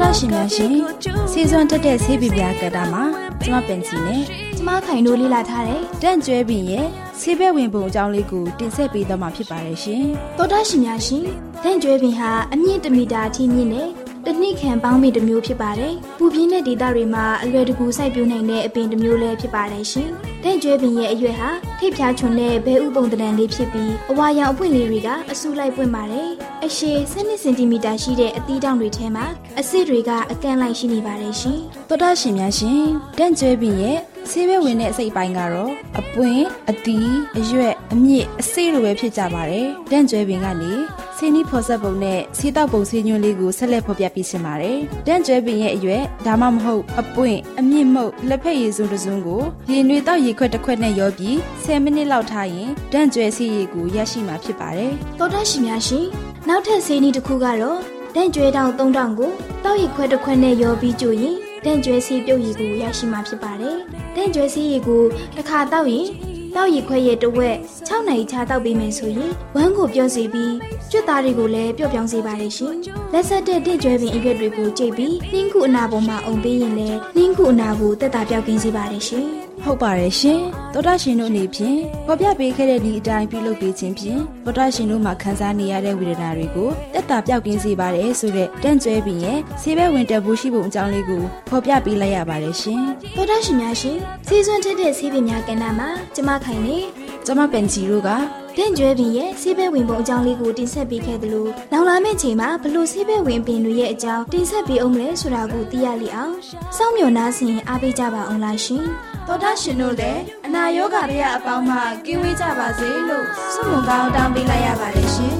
တော်ရှင်များရှင်စီဇွန်တက်တဲ့ဆေးပြပြကတာမှာကျမပင်စီနဲ့ကျမခိုင်တို့လေ့လာထားတဲ့တန့်ကျွဲပင်ရဲ့ဆေးဘက်ဝင်ပုံအကြောင်းလေးကိုတင်ဆက်ပေးတော့မှာဖြစ်ပါတယ်ရှင်တော်ရှင်များရှင်တန့်ကျွဲပင်ဟာအမြင့်1မီတာအထိမြင့်တဲ့တနစ်ခံပေါင်းပင်တစ်မျိုးဖြစ်ပါတယ်။ပူပြင်းတဲ့ဒေသတွေမှာအလွယ်တကူစိုက်ပျိုးနိုင်တဲ့အပင်တစ်မျိုးလည်းဖြစ်ပါတယ်ရှင်။တဲ့ကျွဲပင်ရဲ့အရွယ်ဟာထိပ်ဖြားချွန်တဲ့ဘဲဥပုံတံလေးဖြစ်ပြီးအဝါရောင်အပွင့်လေးတွေကအဆူလိုက်ပွင့်ပါတယ်။အရှည်12စင်တီမီတာရှိတဲ့အသီးတောင်တွေထဲမှာအဆစ်တွေကအကန့်လိုက်ရှိနေပါတယ်ရှင်။သောတာရှင်များရှင်တဲ့ကျွဲပင်ရဲ့ဆေးဘဲဝင်တဲ့အစိတ်ပိုင်းကတော့အပွင့်အသီးအရွက်အမြင့်အစိလိုပဲဖြစ်ကြပါတယ်။တန့်ကျွဲပင်ကနေဆေးနီးဖော်ဆက်ပုံနဲ့ဆေးတောက်ပုံဆေးညွှန်းလေးကိုဆက်လက်ဖော်ပြပေးရှင်ပါတယ်။တန့်ကျွဲပင်ရဲ့အရွက်ဒါမှမဟုတ်အပွင့်အမြင့်မှုတ်လက်ဖက်ရည်စုံတစုံကိုရေနွေတောက်ရေခွက်တစ်ခွက်နဲ့ရောပြီး10မိနစ်လောက်ထားရင်တန့်ကျွဲဆေးရည်ကိုရရှိမှာဖြစ်ပါတယ်။သောတရှင်များရှင်နောက်ထပ်ဆေးနီးတစ်ခုကတော့တန့်ကျွဲတောင်3000ကိုတောက်ရေခွက်တစ်ခွက်နဲ့ရောပြီးကြိုရင်တန့်ကျွဲဆေးပြုတ်ရည်ကိုရရှိမှာဖြစ်ပါတယ်။တန့်ကျွဲဆေးရည်ကိုတစ်ခါတောက်ရင်တောက်ရည်ခွဲရဲ့တဝက်6နိုင်ချာတောက်ပေးမယ်ဆိုရင်ဝမ်းကိုပြော့စေပြီးကျွတ်သားတွေကိုလည်းပျော့ပြောင်းစေပါတယ်ရှင်။လက်ဆက်တဲ့တင့်ကျွဲပင်အရွက်တွေကိုကြိတ်ပြီးနှင်းခုအနာပေါ်မှာအုံပေးရင်လည်းနှင်းခုအနာကိုတက်တာပြောက်ကင်းစေပါတယ်ရှင်။ ဟုတ်ပါတယ်ရှင်သောတာရှင်တို့အနေဖြင့်ပေါ်ပြပေးခဲ့တဲ့ဒီအတိုင်းပြုလုပ်ပေးခြင်းဖြင့်သောတာရှင်တို့မှာခံစားနေရတဲ့ဝေဒနာတွေကိုတက်တာပြောက်ကင်းစေပါတယ်ဆိုတဲ့တန့်ကျွဲပြီးရဲ့ဆေးဘဲဝင်တက်ဖို့ရှိပုံအကြောင်းလေးကိုဖော်ပြပေးလိုက်ရပါတယ်ရှင်သောတာရှင်များရှင်ဆေးစွန်းထက်တဲ့ဆေးပင်များကဏ္ဍမှာကျမခိုင်နေကျမပန်ချီတို့က တင့်ကျွဲပင်ရဲ့ဆေးဘဲဝင်ပုံအကြောင်းလေးကိုတင်ဆက်ပေးခဲ့သလိုနောက်လာမယ့်ချိန်မှာဘလို့ဆေးဘဲဝင်ပင်တွေရဲ့အကြောင်းတင်ဆက်ပေးအောင်မလဲဆိုတာကိုသိရလိအောင်စောင့်မျှော်နှားဆင်အားပေးကြပါအောင်လားရှင်တော်တာရှင်တို့လည်းအနာရောဂါပြအပေါင်းမှကင်းဝေးကြပါစေလို့ဆုမွန်ကောင်းတောင်းပေးလိုက်ရပါတယ်ရှင်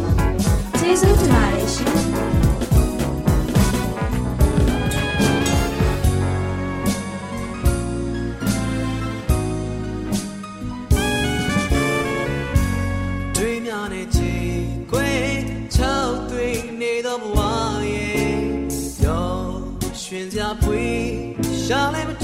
ကျေးဇူးတင်ပါတယ်ရှင် ရှာ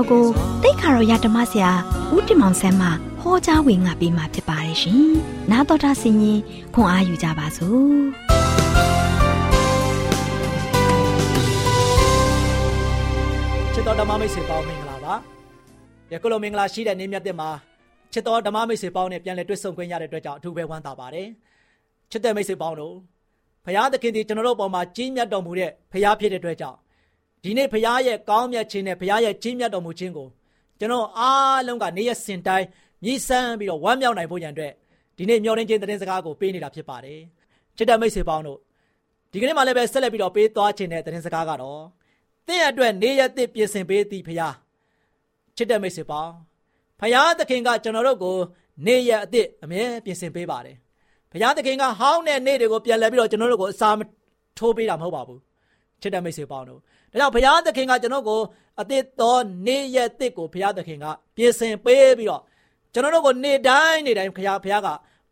တရားဒေသနာတော်ကိုတိတ်ခါတော်ရဓမ္မဆရာဦးတင်မောင်ဆန်းမှဟောကြားဝင်ငါပေးมาဖြစ်ပါတယ်ရှင်။နားတော်တာဆင်ရင်ခွန်အားယူကြပါစို့။ချစ်တော်ဓမ္မမိတ်ဆွေပေါင်းမင်္ဂလာပါယခုလိုမင်္ဂလာရှိတဲ့နေ့မြတ်တဲ့မှာချစ်တော်ဓမ္မမိတ်ဆွေပေါင်းနဲ့ပြန်လည်တွေ့ဆုံခွင့်ရတဲ့အတွက်ကြောင့်အထူးပဲဝမ်းသာပါတယ်ချစ်တဲ့မိတ်ဆွေပေါင်းတို့ဖရာသခင်ဒီကျွန်တော်တို့ပေါ်မှာကြီးမြတ်တော်မူတဲ့ဖရာဖြစ်တဲ့အတွက်ကြောင့် ဒီနေ့ဖရာရဲ့ကောင်းမြတ်ခြင်းနဲ့ဖရာရဲ့ကြီးမြတ်တော်မူခြင်းကိုကျွန်တော်အားလုံးကနေရစင်တိုင်းမြည်ဆန်းပြီးတော့ဝမ်းမြောက်နိုင်ဖို့ရန်အတွက်ဒီနေ့မျှော်လင့်ခြင်းသတင်းစကားကိုပေးနေတာဖြစ်ပါတယ်ချစ်တဲ့မိတ်ဆွေပေါင်းတို့ဒီကနေ့မှလည်းပဲဆက်လက်ပြီးတော့ပေးသွားခြင်းတဲ့သတင်းစကားကတော့တင့်အတွက်နေရတဲ့ပြင်ဆင်ပေးသည်ဖရာချစ်တဲ့မိတ်ဆွေပေါင်းဖရာသခင်ကကျွန်တော်တို့ကိုနေရအသစ်အမြဲပြင်ဆင်ပေးပါတယ်ဘုရားသခင်ကဟောင်းတဲ့နေ့တွေကိုပြန်လဲပြီးတော့ကျွန်တော်တို့ကိုအစာထိုးပေးတာမဟုတ်ပါဘူးချစ်တဲ့မိတ်ဆွေပေါင်းတို့ ဒါကြောင့်ဘုရားသခင်ကကျွန်တော်ကိုအသစ်သောနေ့ရက်သစ်ကိုဘုရားသခင်ကပြင်ဆင်ပေးပြီးတော့ကျွန်တော်တို့ကိုနေ့တိုင်းနေ့တိုင်းဘုရားဘုရားက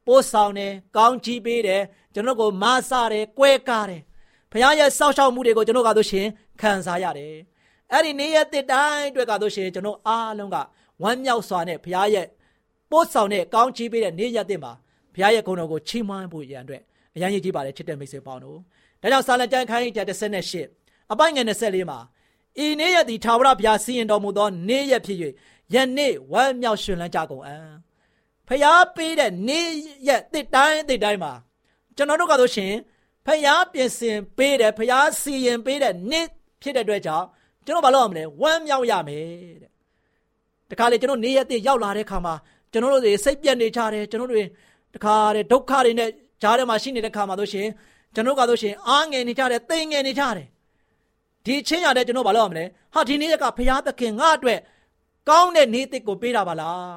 ပို့ဆောင်တယ်ကောင်းချီးပေးတယ်ကျွန်တော်ကိုမဆတယ်ကွဲကားတယ်ဘုရားရဲ့စောင့်ရှောက်မှုတွေကိုကျွန်တော်ကဆိုရှင်ခံစားရတယ်အဲ့ဒီနေ့ရက်သစ်တိုင်းအတွက်ကဆိုရှင်ကျွန်တော်အားလုံးကဝမ်းမြောက်စွာနဲ့ဘုရားရဲ့ပို့ဆောင်တဲ့ကောင်းချီးပေးတဲ့နေ့ရက်သစ်မှာဘုရားရဲ့ဂုဏ်တော်ကိုချီးမွမ်းဖို့ရန်အတွက်အရန်ရည်ကြီးပါတယ်ချစ်တဲ့မိတ်ဆွေပေါင်းတို့ဒါကြောင့်စာလံကျမ်းခန်းကြီး38 အပိုင်းငယ်24မှာဤနေ့ရက်သည်ထာဝရဘုရားစီရင်တော်မူသောနေ့ရက်ဖြစ်၍ယနေ့ဝမ်းမြောက်ရှင်လန်းကြကုန်အံ့ဖျားပေးတဲ့နေ့ရက်တစ်တိုင်းတစ်တိုင်းမှာကျွန်တော်တို့ကဆိုရှင်ဖျားပြင်ဆင်ပေးတယ်ဖျားစီရင်ပေးတဲ့နေ့ဖြစ်တဲ့အတွက်ကြောင့်ကျွန်တော်ဘာလုပ်ရမလဲဝမ်းမြောက်ရမယ်တဲ့တခါလေကျွန်တော်နေ့ရက်တစ်ရောက်လာတဲ့ခါမှာကျွန်တော်တို့တွေစိတ်ပြတ်နေကြတယ်ကျွန်တော်တို့တွေတခါတဲ့ဒုက္ခတွေနဲ့ကြားထဲမှာရှိနေတဲ့ခါမှာဆိုရှင်ကျွန်တော်ကဆိုရှင်အားငယ်နေကြတယ်သိငယ်နေကြတယ် ဒီချင်းရတဲ့ကျွန်တော်ဘာလုပ်ရမလဲဟာဒီနေ့ကဘုရားသခင်ငါ့အတွက်ကောင်းတဲ့နေ့တစ်ကိုပေးတာပါလား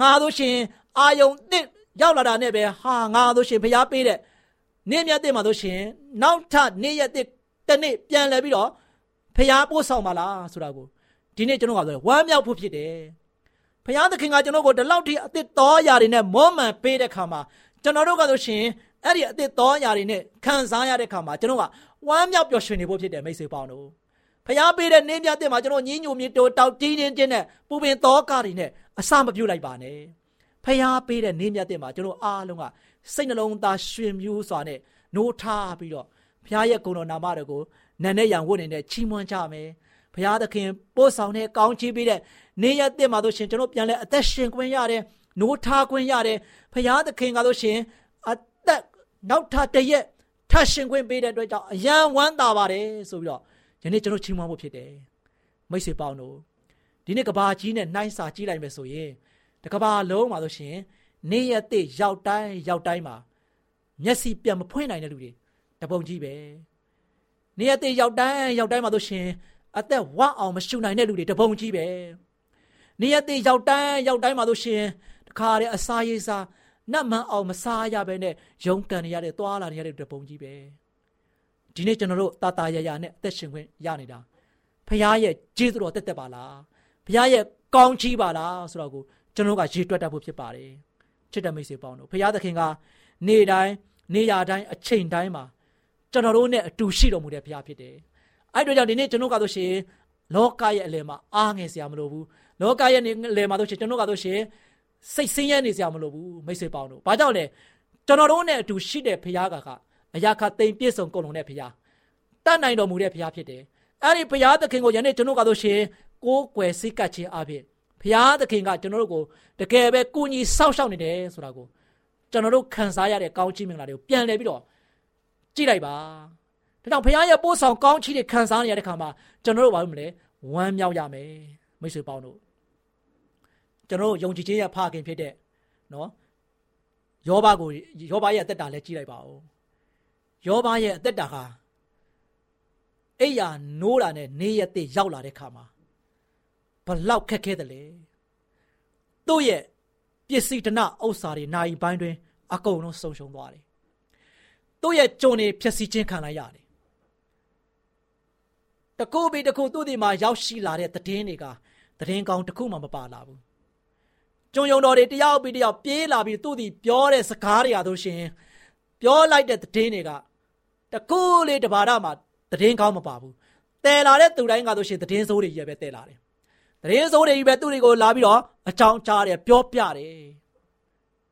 ငါဆိုရှင်အာယုံတစ်ရောက်လာတာနဲ့ပဲဟာငါဆိုရှင်ဘုရားပေးတဲ့နေ့မြတ်တဲ့မှာဆိုရှင်နောက်ထပ်နေ့ရက်တစ်တစ်နေ့ပြန်လဲပြီးတော့ဘုရားပို့ဆောင်ပါလားဆိုတာကိုဒီနေ့ကျွန်တော်ကဆိုဝမ်းမြောက်ဖို့ဖြစ်တယ်ဘုရားသခင်ကကျွန်တော်ကိုဒီလောက်ထိအသစ်တော်ရာတွေနဲ့မောမှန်ပေးတဲ့ခါမှာကျွန်တော်တို့ကဆိုရှင်အဲ့ဒီအသစ်တော်ရာတွေနဲ့ခံစားရတဲ့ခါမှာကျွန်တော်က ဝမ်းမြောက်ပျော်ရွှင်နေဖို့ဖြစ်တယ်မိတ်ဆွေပေါင်းတို့ဖျားပေးတဲ့နင်းမြတ်တဲ့မှာကျွန်တော်ညင်းညူမြေတိုးတောက်တင်းတင်းတင်းနဲ့ပူပင်တော်ကားတွေနဲ့အစမပြုတ်လိုက်ပါနဲ့ဖျားပေးတဲ့နင်းမြတ်တဲ့မှာကျွန်တော်အားလုံးကစိတ်နှလုံးသားရွှင်မြူးစွာနဲ့နိုးထားပြီးတော့ဖျားရဲ့ဂုဏ်တော်နာမတော်ကိုနန်နဲ့ရံဝတ်နေတဲ့ချီးမွမ်းကြမယ်ဘုရားသခင်ပို့ဆောင်တဲ့ကောင်းချီးပေးတဲ့နေရတဲ့မှာတို့ရှင်ကျွန်တော်ပြန်လဲအသက်ရှင်ခွင့်ရတယ်နိုးထားခွင့်ရတယ်ဘုရားသခင်ကတို့ရှင်အသက်နောက်ထပ်တရက် ထပ်ရှင်ခွင့်ပေးတဲ့အတွက်ကြောင့်အယံဝမ်းသာပါတယ်ဆိုပြီးတော့ယနေ့ကျွန်တော်ချီးမွမ်းဖို့ဖြစ်တယ်မိတ်ဆွေပေါင်းတို့ဒီနေ့ကဘာကြီးနဲ့နှိုင်းစာကြည့်လိုက်မယ်ဆိုရင်တကဘာလုံးမှာဆိုရှင်နေရတဲ့ရောက်တိုင်းရောက်တိုင်းမှာမျက်စိပြတ်မဖွင့်နိုင်တဲ့လူတွေတပုံကြီးပဲနေရတဲ့ရောက်တိုင်းရောက်တိုင်းမှာဆိုရှင်အသက်ဝအောင်မရှုနိုင်တဲ့လူတွေတပုံကြီးပဲနေရတဲ့ရောက်တိုင်းရောက်တိုင်းမှာလို့ရှင်တခါတည်းအစာရေးစား နတ်မှန်အောင်မစားရဘဲနဲ့ရုန်းကန်နေရတဲ့သွာလာနေရတဲ့တပုံကြီးပဲဒီနေ့ကျွန်တော်တို့တာတာရရနဲ့အသက်ရှင်ခွင့်ရနေတာဖခင်ရဲ့ကျေးဇူးတော်တက်တက်ပါလားဖခင်ရဲ့ကောင်းချီးပါလားဆိုတော့ကိုကျွန်တော်ကရေတွက်တတ်ဖို့ဖြစ်ပါတယ်ချစ်တဲ့မိတ်ဆွေပေါင်းတို့ဖခင်သခင်ကနေတိုင်းနေရာတိုင်းအချိန်တိုင်းမှာကျွန်တော်တို့နဲ့အတူရှိတော်မူတဲ့ဖခင်ဖြစ်တယ်အဲ့တို့ကြောင့်ဒီနေ့ကျွန်တော်ကဆိုရှင်လောကရဲ့အလယ်မှာအားငယ်စရာမလိုဘူးလောကရဲ့အလယ်မှာဆိုရှင်ကျွန်တော်ကဆိုရှင် စိတ်ဆင်းရဲနေစရာမလိုဘူးမိတ်ဆွေပေါင်းတို့ဘာကြောင့်လဲကျွန်တော်တို့နဲ့အတူရှိတဲ့ဖခင်ကအရာခသိမ့်ပြည့်စုံကုန်လုံးတဲ့ဖခင်တတ်နိုင်တော်မူတဲ့ဖခင်ဖြစ်တယ်အဲ့ဒီဘုရားသခင်ကိုယနေ့ကျွန်တော်ကတော့ရှင်ကိုးကွယ်စိတ်ကပ်ခြင်းအပြင်ဘုရားသခင်ကကျွန်တော်တို့ကိုတကယ်ပဲကူညီစောင့်ရှောက်နေတယ်ဆိုတာကိုကျွန်တော်တို့ခံစားရတဲ့ကောင်းချီးမင်္ဂလာတွေကိုပြန်လည်ပြီးတော့ကြည့်လိုက်ပါဒါကြောင့်ဘုရားရဲ့ပို့ဆောင်ကောင်းချီးတွေခံစားနေရတဲ့ခါမှာကျွန်တော်တို့ဘာလို့မလဲဝမ်းမြောက်ရမယ်မိတ်ဆွေပေါင်းတို့ ကျွန်တော်တို့ယုံကြည်ခြင်းရဲ့ဖခင်ဖြစ်တဲ့နော်ယောဘကိုယောဘရဲ့အသက်တာလည်းကြည့်လိုက်ပါဦးယောဘရဲ့အသက်တာဟာအိယာနိုးတာနဲ့နေရက်တဲ့ရောက်လာတဲ့ခါမှာဘလောက်ခက်ခဲတယ်လေသူ့ရဲ့ပစ္စည်းတနဥစ္စာတွေနိုင်ပိုင်းတွင် အကုန်လုံးဆုံးရှုံးသွားတယ်သူ့ရဲ့ကြုံတွေဖြည့်ဆည်းခြင်းခံလိုက်ရတယ်တကူဘီတကူသူ့ဒီမှာရောက်ရှိလာတဲ့တည်င်းတွေကတည်င်းကောင်းတခုမှမပါလာဘူး ကြုံယုံတော်တွေတယောက်ပြီးတယောက်ပြေးလာပြီးသူ့ဒီပြောတဲ့စကားတွေအားလို့ရှင်ပြောလိုက်တဲ့တည်င်းတွေကတကူလေးတပါးတော့မှတည်င်းကောင်းမပါဘူးတဲလာတဲ့သူတိုင်းကဆိုရှင်တည်င်းစိုးတွေကြီးပဲတဲလာတယ်တည်င်းစိုးတွေကြီးပဲသူတွေကိုလာပြီးတော့အကြောင်းကြားတယ်ပြောပြတယ်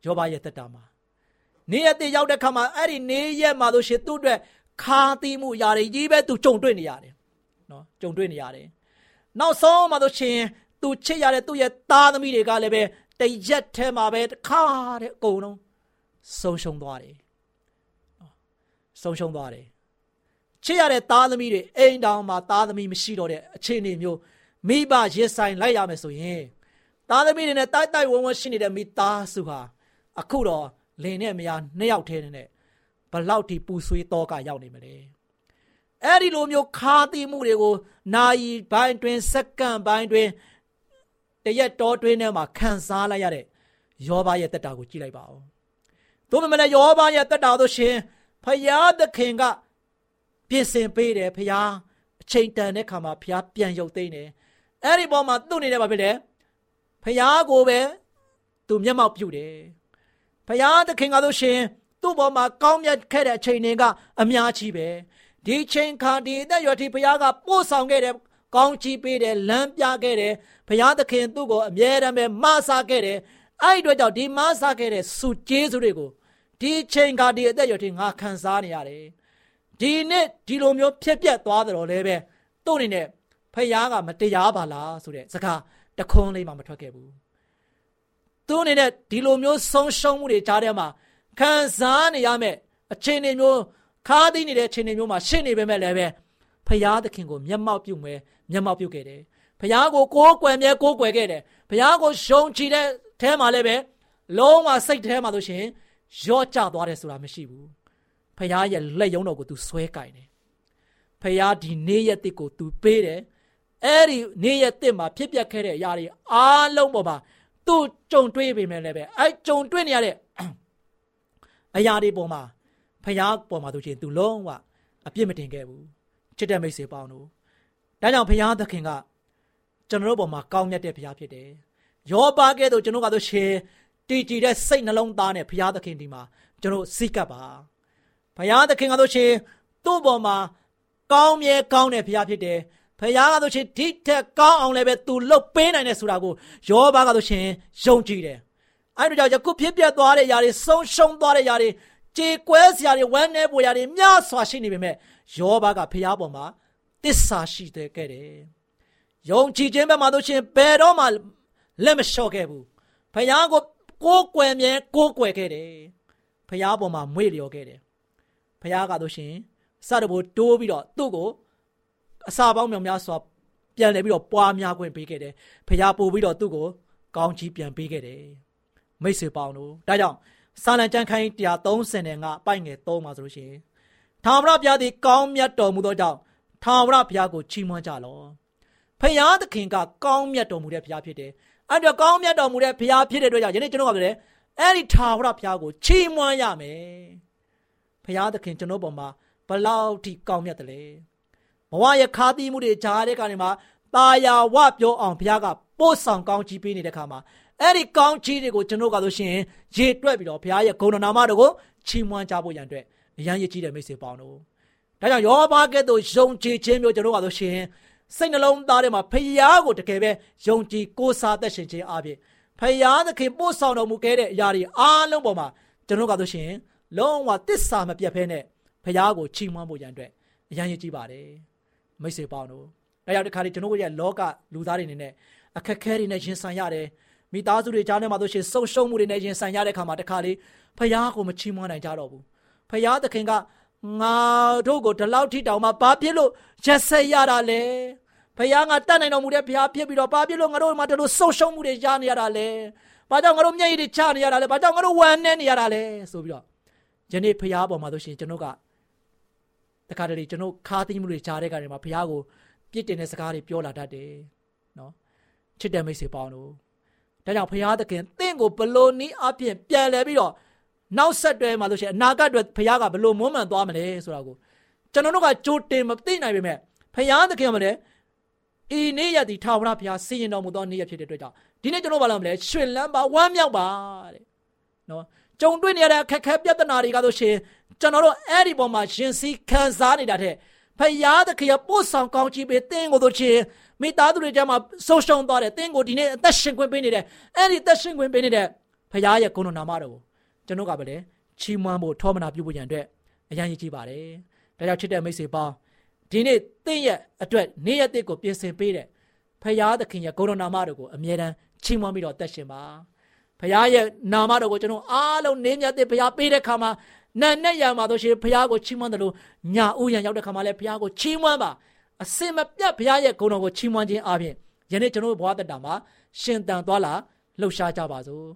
ယောဘရဲ့တက်တာမှာနေရတဲ့ရောက်တဲ့ခါမှာအဲ့ဒီနေရက်မှာဆိုရှင်သူ့အတွက်ခါတီးမှုຢာတွေကြီးပဲသူကြုံတွေ့နေရတယ်နော်ကြုံတွေ့နေရတယ်နောက်ဆုံးမှာဆိုရှင်သူချစ်ရတဲ့သူ့ရဲ့သားသမီးတွေကလည်းပဲ တရက်ထဲမှာပဲတခါတဲ့အကုန်လုံးဆုံးရှုံးသွားတယ်ဆုံးရှုံးသွားတယ်ချစ်ရတဲ့သားသမီးတွေအိမ်တောင်မှာသားသမီးမရှိတော့တဲ့အခြေအနေမျိုးမိဘရစ်ဆိုင်လိုက်ရမယ်ဆိုရင်သားသမီးတွေနဲ့တိုက်တိုက်ဝုံဝုံရှိနေတဲ့မိသားစုဟာအခုတော့လင်နဲ့မယားနှစ်ယောက်ထဲနဲ့ဘလောက်ထိပူဆွေးတော့ကရောက်နေမလဲအဲ့ဒီလိုမျိုးခါသီးမှုတွေကိုနာယီပိုင်းတွင်စက္ကန့်ပိုင်းတွင် တရက်တော်တွင်ထဲမှာခံစားလိုက်ရတဲ့ယောဘရဲ့တက်တာကိုကြည့်လိုက်ပါဦး။သို့မဟုတ်လည်းယောဘရဲ့တက်တာတို့ရှင်ဖယားသခင်ကပြင်ဆင်ပေးတယ်ဖျားအချိန်တန်တဲ့ခါမှာဖျားပြန်ရုပ်သိမ်းတယ်အဲ့ဒီပေါ်မှာသူ့နေတယ်ဘာဖြစ်လဲဖျားကိုပဲသူမျက်မှောက်ပြုတယ်ဖျားသခင်ကဆိုရှင်သူ့ပေါ်မှာကောင်းမြတ်ခဲ့တဲ့အချိန်တွေကအများကြီးပဲဒီချိန်ခါဒီအသက်ရွယ်ထိဖျားကပို့ဆောင်ခဲ့တဲ့ကောင်းချီးပေးတယ်လမ်းပြခဲ့တယ် ဖျားသခင်သူ့ကိုအမြဲတမ်းပဲမဆာခဲ့တယ်အဲ့ဒီအတွက်ကြောင့်ဒီမဆာခဲ့တဲ့စုကျေးဇူးတွေကိုဒီချိန်ခါဒီအသက်ရွယ်ထိငါခံစားနေရတယ်ဒီနေ့ဒီလိုမျိုးဖြစ်ပျက်သွားတယ်တော့လည်းပဲသူ့အနေနဲ့ဖယားကမတရားပါလားဆိုတဲ့စကားတခွန်းလေးမှမထွက်ခဲ့ဘူးသူ့အနေနဲ့ဒီလိုမျိုးဆုံးရှုံးမှုတွေကြားထဲမှာခံစားနေရမယ်အခြေအနေမျိုးခါးသိနေတဲ့အခြေအနေမျိုးမှာရှင်းနေပေမဲ့လည်းပဲဖယားသခင်ကိုမျက်မှောက်ပြုမယ်မျက်မှောက်ပြုခဲ့တယ် ဖယားကိုကိုးကွယ်မြဲကိုးကွယ်ခဲ့တယ်ဖယားကိုရှုံချတဲ့အဲမှာလည်းပဲလုံးဝစိတ်ထဲမှာဆိုရှင်ရော့ကျသွားတယ်ဆိုတာမရှိဘူးဖះရဲ့လက်ယုံတော်ကို तू ဆွဲကင်တယ်ဖះဒီနေ့ရက်တစ်ကို तू ပေးတယ်အဲ့ဒီနေ့ရက်တစ်မှာဖြစ်ပျက်ခဲ့တဲ့အရာတွေအားလုံးပေါ်မှာသူ့ကြုံတွေ့ပေမဲ့လည်းပဲအဲ့ကြုံတွေ့နေရတဲ့အရာတွေပေါ်မှာဖះပေါ်မှာဆိုရှင် तू လုံးဝအပြစ်မတင်ခဲ့ဘူးချစ်တဲ့မိတ်ဆွေပေါင်းတို့ဒါကြောင့်ဖះသခင်က ကျွန်တော်တို့ပေါ်မှာကောင်းမြတ်တဲ့ဖះဖြစ်တယ်ယောပါကဲ့သို့ကျွန်တော်ကတော့ရှေတည်ကြည်တဲ့စိတ်နှလုံးသားနဲ့ဖះသခင်ဒီမှာကျွန်တော်စိတ်ကပ်ပါဘုရားသခင်ကဆိုရှင်သူ့ပေါ်မှာကောင်းမြဲကောင်းတဲ့ဘုရားဖြစ်တယ်ဘုရားကဆိုရှင်ဒီထက်ကောင်းအောင်လည်းပဲသူလှုပ်ပေးနိုင်တယ်ဆိုတာကိုယောဘကဆိုရှင်ယုံကြည်တယ်အဲ့ဒါကြောင့်ယခုဖြစ်ပြသွားတဲ့ຢာတွေဆုံးရှုံးသွားတဲ့ຢာတွေကြေကွဲစရာတွေဝမ်းနည်းပေါ်ရာတွေများစွာရှိနေပေမဲ့ယောဘကဘုရားပေါ်မှာတစ္ဆာရှိတဲ့ခဲ့တယ် ယုံကြည်ခြင်းဘက်မှာဆိုရှင်ဘယ်တော့မှလက်မလျှော့ခဲ့ဘူးဘုရားကိုကိုးကွယ်မြဲကိုးကွယ်ခဲ့တယ်ဘုရားပေါ်မှာမွေ့လျော်ခဲ့တယ်ဖះကတော့ရှင်စတဘိုးတိုးပြီးတော့သူ့ကိုအစာပေါင်းမြောင်များစွာပြန်လဲပြီးတော့ပွားများခွင့်ပေးခဲ့တယ်ဖះပို့ပြီးတော့သူ့ကိုကောင်းချီးပြန်ပေးခဲ့တယ်မိတ်ဆွေပေါင်းတို့ဒါကြောင့်စာလံကျမ်းခိုင်း135ပိုက်ငယ်3မှာဆိုလို့ရှိရင်ထာဝရဘုရားသည်ကောင်းမြတ်တော်မူသောကြောင့်ထာဝရဘုရားကိုချီးမွမ်းကြလော့ ဖယားသခင်ကကောင်းမြတ်တော်မူတဲ့ဘုရားဖြစ်တယ်အဲ့တော့ကောင်းမြတ်တော်မူတဲ့ဘုရားဖြစ်တဲ့အတွက်ကြောင့်ယနေ့ကျွန်တော်ကပြောတယ်အဲ့ဒီထာဝရဘုရားကိုချီးမွမ်းရမယ်ဘုရားသခင်ကျွန်တော်ပေါ်မှာဘလောက်ထိကောင်းမြတ်တယ်လဲဘဝရဲ့ခါသီးမှုတွေဂျားတဲ့ကနေမှာตาယာဝပြောအောင်ဘုရားကပို့ဆောင်ကောင်းချီးပေးနေတဲ့ခါမှာအဲ့ဒီကောင်းချီးတွေကိုကျွန်တော်ကဆိုရှင်ရေတွက်ပြီးတော့ဘုရားရဲ့ဂုဏနာမတော်ကိုချီးမွမ်းကြဖို့ရန်အတွက်အရန်ရည်ကြီးတဲ့မိတ်ဆွေပေါင်းတို့ဒါကြောင့်ယောဘကဲ့သို့ယုံကြည်ခြင်းမျိုးကျွန်တော်ကဆိုရှင် စိတ်နှလုံးသားထဲမှာဖယားကိုတကယ်ပဲယုံကြည်ကိုးစားသက်ရှင်ခြင်းအပြင်ဖယားသခင်ပို့ဆောင်တော်မူခဲ့တဲ့အရာတွေအားလုံးပေါ်မှာကျွန်တော်ကဆိုရှင်လုံးဝတစ္ဆာမပြတ်ဖဲနဲ့ဖယားကိုချီးမွမ်းဖို့ရန်အတွက်အရန်ရည်ကြီးပါတယ်မိတ်ဆွေပေါင်းတို့ဒါကြောင့်ဒီခါလေးကျွန်တော်ရဲ့လောကလူသားတွေအနေနဲ့အခက်ခဲတွေနဲ့ရင်ဆိုင်ရတယ်မိသားစုတွေကြားထဲမှာဆိုရှင်ဆုံရှုံမှုတွေနဲ့ရင်ဆိုင်ရတဲ့ခါမှာတခါလေးဖယားကိုမချီးမွမ်းနိုင်ကြတော့ဘူးဖယားသခင်ကငါတို့ကိုဒီလောက်ထိတောင်မှဘာဖြစ်လို့ရက်ဆက်ရတာလဲ ဖခင်ကတတ်နိုင်တော်မူတဲ့ဘုရားဖြစ်ပြီးတော့ဘာဖြစ်လို့ငါတို့မှဒီလိုဆုံရှုံမှုတွေရနေရတာလဲဘာကြောင့်ငါတို့မျက်ရည်တွေချနေရတာလဲဘာကြောင့်ငါတို့ဝမ်းနေနေရတာလဲဆိုပြီးတော့ယနေ့ဖခင်ပေါ်မှာဆိုရှင်ကျွန်တော်ကတခါတလေကျွန်တော်ခါသိမှုတွေကြားတဲ့ကနေမှာဖခင်ကိုပြစ်တင်တဲ့စကားတွေပြောလာတတ်တယ်နော်ချစ်တဲ့မိတ်ဆွေပေါင်းတို့ဒါကြောင့်ဖခင်သခင်တင့်ကိုဘလို့နီးအပြင်ပြန်လဲပြီးတော့နောက်ဆက်တွဲမှာလို့ရှိရင်အနာဂတ်အတွက်ဖခင်ကဘလို့မွမ်းမံသွားမလဲဆိုတာကိုကျွန်တော်တို့ကကြိုတင်မသိနိုင်ပေမဲ့ဖခင်သခင်ကလည်း ဤနေ့ရက်ဒီထာဝရဘုရားစီရင်တော်မူသောနေ့ရက်ဖြစ်တဲ့အတွက်ကြောင့်ဒီနေ့ကျွန်တော်ဘာလုပ်မလဲရှင်လန်းပါဝမ်းမြောက်ပါတဲ့နော်ကြုံတွေ့နေရတဲ့အခက်ခဲပြဿနာတွေကဆိုရှင်ကျွန်တော်တို့အဲ့ဒီပေါ်မှာရှင်စီခံစားနေတာတဲ့ဖယားသခင်ပို့ဆောင်ကောင်းချီးပေးတင်းကိုတို့ချင်းမိသားစုတွေကြမှာဆုံးရှုံးသွားတယ်တင်းကိုဒီနေ့အသက်ရှင်ခွင့်ပေးနေတယ်အဲ့ဒီအသက်ရှင်ခွင့်ပေးနေတဲ့ဖယားရဲ့ဂုဏနာမတော်ကိုကျွန်တော်ကပဲလေချီးမွမ်းဖို့ထောမနာပြုဖို့ရန်အတွက်အရန်ရည်ကြီးပါတယ်ဒါကြောင့်ချစ်တဲ့မိတ်ဆွေပေါင်း ဒီနေ့တင့်ရဲ့အတွက်နေ့ရက်တစ်ကိုပြင်ဆင်ပေးတဲ့ဖရာသခင်ရဲ့ဂုဏနာမတော်ကိုအမြဲတမ်းချီးမွမ်းပြီးတော့တက်ရှင်ပါဖရာရဲ့နာမတော်ကိုကျွန်တော်အားလုံးနင်းမြတ်တဲ့ဖရာပေးတဲ့ခါမှာနတ်နဲ့ရမှာတို့ရှင်ဖရာကိုချီးမွမ်းတယ်လို့ညာဥယံရောက်တဲ့ခါမှာလည်းဖရာကိုချီးမွမ်းပါအစင်မပြတ်ဖရာရဲ့ဂုဏတော်ကိုချီးမွမ်းခြင်းအပြင်ယနေ့ကျွန်တော်ဘဝတတမှာရှင်တန်သွားလာလှုပ်ရှားကြပါစို့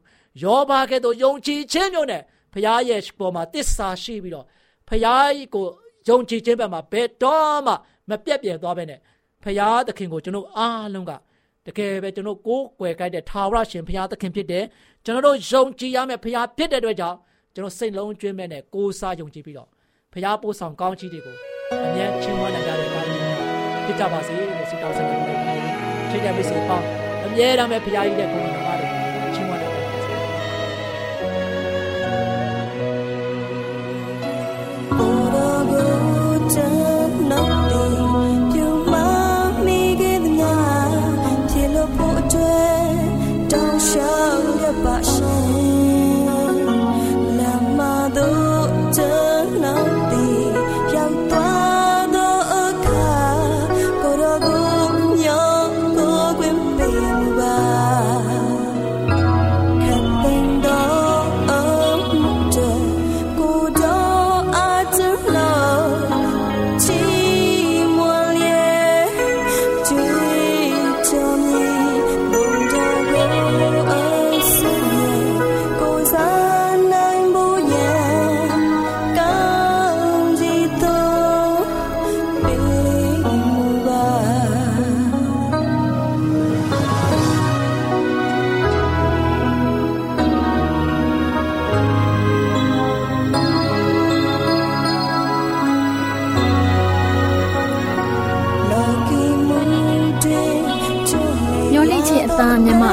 ယောဘကဲ့သို့ယုံကြည်ခြင်းမျိုးနဲ့ဖရာရဲ့ပေါ်မှာတစ္ဆာရှိပြီးတော့ဖရာကို ယုံကြည်ခြင်းဘက်မှာဘယ်တော့မှမပြတ်ပြယ်သွားပဲနဲ့ဖရာသခင်ကိုကျွန်တော်အားလုံးကတကယ်ပဲကျွန်တော်ကိုးကွယ်ကြတဲ့ထာဝရရှင်ဖရာသခင်ဖြစ်တယ်ကျွန်တော်တို့ယုံကြည်ရမယ့်ဖရာဖြစ်တဲ့အတွက်ကြောင့်ကျွန်တော်စိတ်လုံးကျွင်းမဲ့နဲ့ကိုးစားယုံကြည်ပြီးတော့ဖရာပို့ဆောင်ကောင်းချီးတွေကိုအမြဲချီးမွမ်းနိုင်ကြတဲ့ကားလေးဖြစ်ကြပါစေလို့ဆုတောင်းဆန္ဒပြုလိုက်ပါတယ်။ချိန်တဲ့မိတ်ဆွေပေါင်းအမြဲတမ်းပဲဖရာကြီးတဲ့ကိုယ်တော်မှာချီးမွမ်းနိုင်ကြပါစေ။။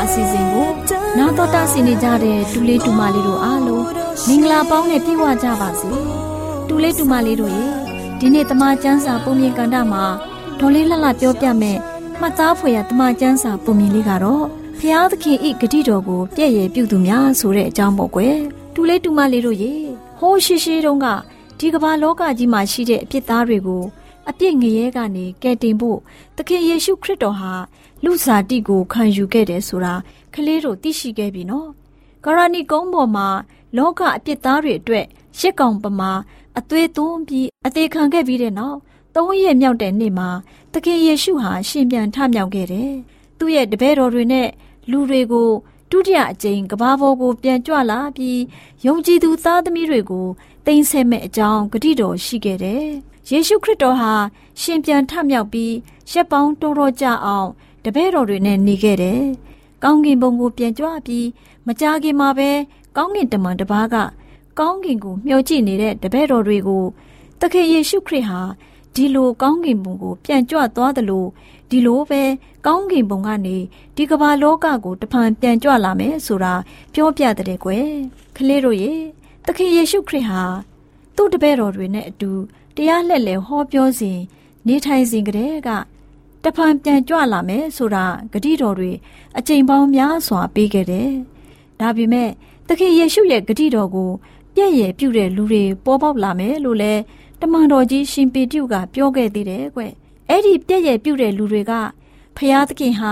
အစီအစဉ်ကိုနာတော်တာဆင်နေကြတဲ့တူလေးတူမလေးတို့အားလုံးမင်္ဂလာပေါင်းနဲ့ပြည့်ဝကြပါစေ။တူလေးတူမလေးတို့ရေဒီနေ့တမချန်းစာပုံမြင်ကန်တာမှာဒေါ်လေးလှလှပြောပြမယ်မှတ်သားဖွယ်ရတမချန်းစာပုံမြင်လေးကတော့ဖျားသခင်ဤဂတိတော်ကိုပြည့်ရပြုသူများဆိုတဲ့အကြောင်းပေါ့ကွယ်။တူလေးတူမလေးတို့ရေဟိုးရှိရှိတုန်းကဒီကမ္ဘာလောကကြီးမှာရှိတဲ့အပြစ်သားတွေကို အပြစ်ငရဲကနေကယ်တင်ဖို့သခင်ယေရှုခရစ်တော်ဟာလူစားတိကိုခံယူခဲ့တယ်ဆိုတာကလေးတို့သိရှိခဲ့ပြီနော်။ဂရဏီကုန်းပေါ်မှာလောကအပြစ်သားတွေအတွက်ရှစ်ကောင်ပမာအသွေးသွင်းပြီးအသေးခံခဲ့ပြီးတဲ့နောက်သုံးရက်မြောက်တဲ့နေ့မှာသခင်ယေရှုဟာရှင်ပြန်ထမြောက်ခဲ့တယ်။သူ့ရဲ့တပည့်တော်တွေနဲ့လူတွေကိုဒုတိယအကြိမ်ကဘာပေါ်ကိုပြန်ကြွလာပြီးယုံကြည်သူသားသမီးတွေကိုတိမ့်ဆက်မဲ့အကြောင်းဂတိတော်ရှိခဲ့တယ်။ ယေရှုခရစ်တော်ဟာရှင်ပြန်ထမြောက်ပြီးရက်ပေါင်းတော်တော်ကြာအောင်တပည့်တော်တွေနဲ့နေခဲ့တယ်။ကောင်းကင်ဘုံကိုပြန်ကြွပြီးမကြခင်မှာပဲကောင်းကင်တမန်တစ်ပါးကကောင်းကင်ကိုမျှော်ကြည့်နေတဲ့တပည့်တော်တွေကိုသခင်ယေရှုခရစ်ဟာဒီလိုကောင်းကင်ဘုံကိုပြန်ကြွသွားတယ်လို့ဒီလိုပဲကောင်းကင်ဘုံကနေဒီကမ္ဘာလောကကိုတဖန်ပြန်ကြွလာမယ်ဆိုတာပြောပြတဲ့ကွယ်ကလေးတို့ရေသခင်ယေရှုခရစ်ဟာသူ့တပည့်တော်တွေနဲ့အတူ တရားလှည့်လည်ဟောပြောစဉ်နေထိုင်စဉ်ကတည်းကတဖန်ပြန်ကြွလာမယ်ဆိုတာဂတိတော်တွေအကြိမ်ပေါင်းများစွာပေးခဲ့တယ်။ဒါပေမဲ့သခင်ယေရှုရဲ့ဂတိတော်ကိုပြည့်ရည်ပြုတဲ့လူတွေပေါ်ပေါက်လာမယ်လို့လဲတမန်တော်ကြီးရှင်ပေတရုကပြောခဲ့သေးတယ်ကွ။အဲ့ဒီပြည့်ရည်ပြုတဲ့လူတွေကဖျားသခင်ဟာ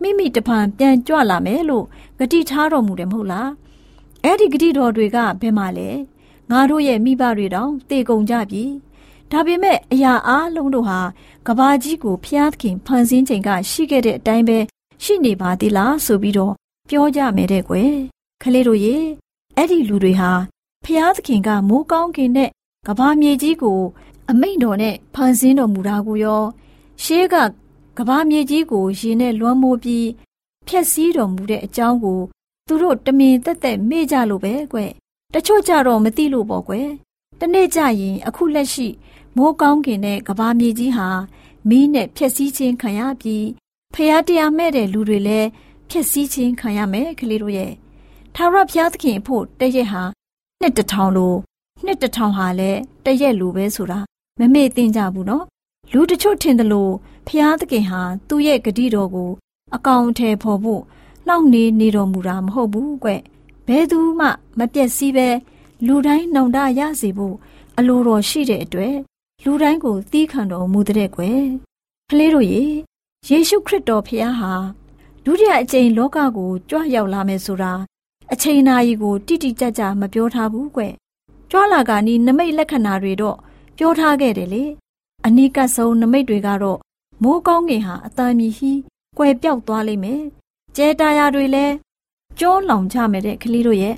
မိမိတဖန်ပြန်ကြွလာမယ်လို့ဂတိထားတော်မူတယ်မဟုတ်လား။အဲ့ဒီဂတိတော်တွေကဘယ်မှာလဲ။ငါတို့ရဲ့မိဘတွေတောင်တေကုန်ကြပြီ။ ဒါပေမဲ့အရာအားလုံးတို့ဟာကဘာကြီးကိုဖျားသခင်ဖန်ဆင်းချိန်ကရှိခဲ့တဲ့အတိုင်းပဲရှိနေပါသေးလားဆိုပြီးတော့ပြောကြမယ်တဲ့ကွယ်ခလေးတို့ရေအဲ့ဒီလူတွေဟာဖျားသခင်ကမိုးကောင်းကင်နဲ့ကဘာမြေကြီးကို အမိန့်တော်နဲ့ဖန်ဆင်းတော်မူတာကိုရောရှေးကကဘာမြေကြီးကိုရေနဲ့လွှမ်းမိုးပြီးဖျက်ဆီးတော်မူတဲ့အကြောင်းကို သူတို့တမင်သက်သက်မေ့ကြလို့ပဲကွတချို့ကြတော့မသိလို့ပေါ့ကွတနေ့ကျရင်အခုလက်ရှိ မိုးကောင်းကင်တဲ့ကဘာမြေကြီးဟာမီးနဲ့ဖျက်ဆီးခြင်းခံရပြီးဖျားတရားမဲ့တဲ့လူတွေလည်းဖျက်ဆီးခြင်းခံရမယ်ကလေးတို့ရဲ့ထာဝရဘုရားသခင်ဖို့တရက်ဟာနှစ်တထောင်လိုနှစ်တထောင်ဟာလည်းတရက်လိုပဲဆိုတာမမေ့သင်ကြဘူးနော်လူတချို့ထင်တယ်လို့ဘုရားသခင်ဟာသူ့ရဲ့ဂတိတော်ကို အကောင်အထည်ဖော်ဖို့နှောင့်နေနေတော်မူတာမဟုတ်ဘူးကွဘဲသူမှ မပြက်စီးပဲလူတိုင်းနှောင်တရစေဖို့အလိုတော်ရှိတဲ့အတွက် လူတိုင်းကိုသီးခံတော်မူတဲ့ကွယ်ကလေးတို့ရေယေရှုခရစ်တော်ဖခင်ဟာဒုတိယအကြိမ်လောကကိုကြွရောက်လာမယ်ဆိုတာအချိန်နာရီကိုတိတိကျကျမပြောထားဘူးကွကြွလာကနီးနမိတ်လက္ခဏာတွေတော့ပြောထားခဲ့တယ်လေအနိကဆုံးနမိတ်တွေကတော့မိုးကောင်းငင်ဟာအတန်မြည်ဟီးကွယ်ပြောက်သွားလိမ့်မယ်ကျဲတာယာတွေလည်းကျိုးလောင်ကြမယ်တဲ့ကလေးတို့ရဲ့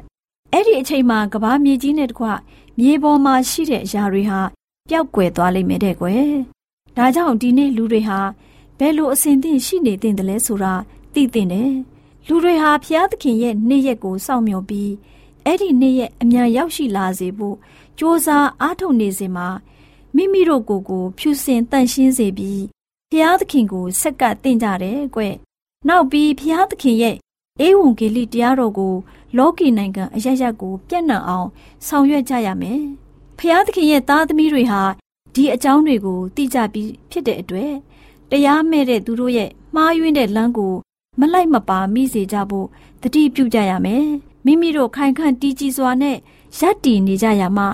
အဲ့ဒီအချိန်မှာကဘာမြေကြီးနဲ့တကွမြေပေါ်မှာရှိတဲ့အရာတွေဟာ ပျောက်ကွယ်သွားလိမ့်မယ်တဲ့ကွယ်။ဒါကြောင့်ဒီနေ့လူတွေဟာဘယ်လိုအစဉ်သင့်ရှိနေသင့်တယ်လဲဆိုတာသိသင့်တယ်။လူတွေဟာဖျားသခင်ရဲ့နေ့ရက်ကိုစောင့်မျှော်ပြီးအဲ့ဒီနေ့ရက်အမြန်ရောက်ရှိလာစေဖို့ကြိုးစားအားထုတ်နေစဉ်မှာမိမိတို့ကိုယ်ကို ဖြူစင်တန့်ရှင်းစေပြီးဖျားသခင်ကိုဆက်ကပ်တင်ကြတယ်ကွ။နောက်ပြီးဖျားသခင်ရဲ့အေဝံဂေလိတရားတော်ကို လောကီနိုင်ငံအရရက်ကို ပြန့်နှံ့အောင်ဆောင်ရွက်ကြရမယ်။ ဖျားသခင်ရဲ့သားသမီးတွေဟာဒီအကြောင်းတွေကိုသိကြပြီးဖြစ်တဲ့အတွက်တရားမဲ့တဲ့သူတို့ရဲ့မှားယွင်းတဲ့လမ်းကိုမလိုက်မပါမိစေကြဖို့တတိပြုကြရမယ်မိမိတို့ခိုင်ခန့်တည်ကြည်စွာနဲ့ရပ်တည်နေကြရမှ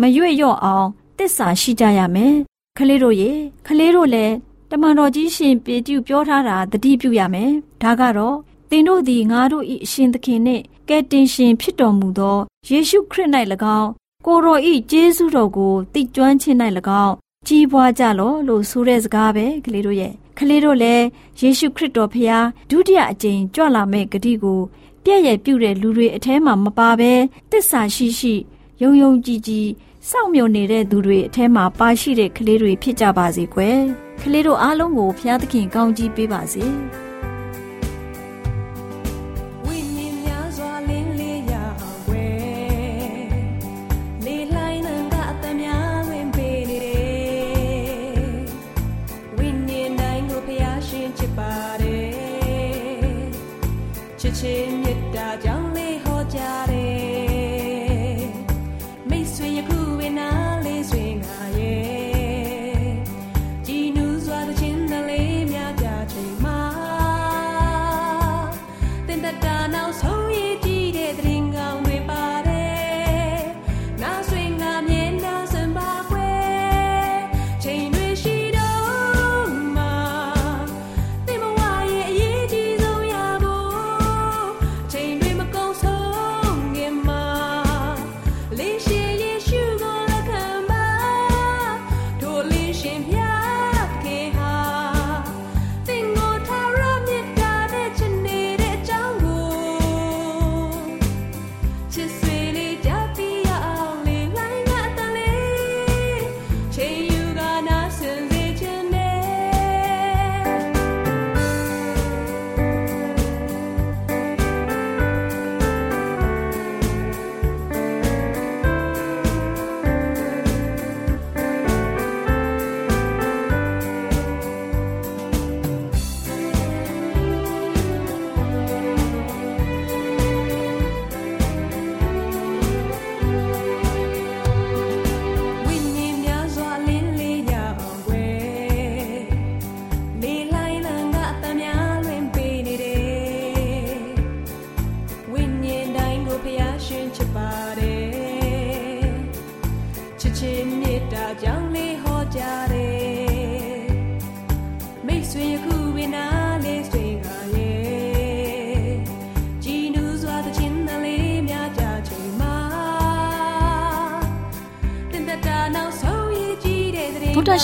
မရွေ့လျော့အောင်တစ္ဆာရှိကြရမယ်ခလေးတို့ရေခလေးတို့လည်းတမန်တော်ကြီးရှင်ပေတျုပြောထားတာတတိပြုရမယ်ဒါကတော့သင်တို့သည်ငါတို့၏အရှင်သခင်နှင့်ကယ်တင်ရှင်ဖြစ်တော်မူသောယေရှုခရစ်၌၎င်း ကိုရောဤကျေးဇူးတော်ကိုသိကျွမ်းခြင်း၌၎င်းကြီးပွားကြလောလို့ဆိုတဲ့စကားပဲကလေးတို့ရဲ့ကလေးတို့လည်းယေရှုခရစ်တော်ဖျားဒုတိယအကြိမ်ကြွလာမဲ့ဂတိကိုပြည့်ရဲ့ပြုတဲ့လူတွေအထဲမှာမပါဘဲတစ္ဆာရှိရှိယုံယုံကြည်ကြည်စောင့်မျှော်နေတဲ့သူတွေအထဲမှာပါရှိတဲ့ကလေးတွေဖြစ်ကြပါစေကွယ်ကလေးတို့အားလုံးကိုဖျားသခင်ကောင်းကြီးပေးပါစေ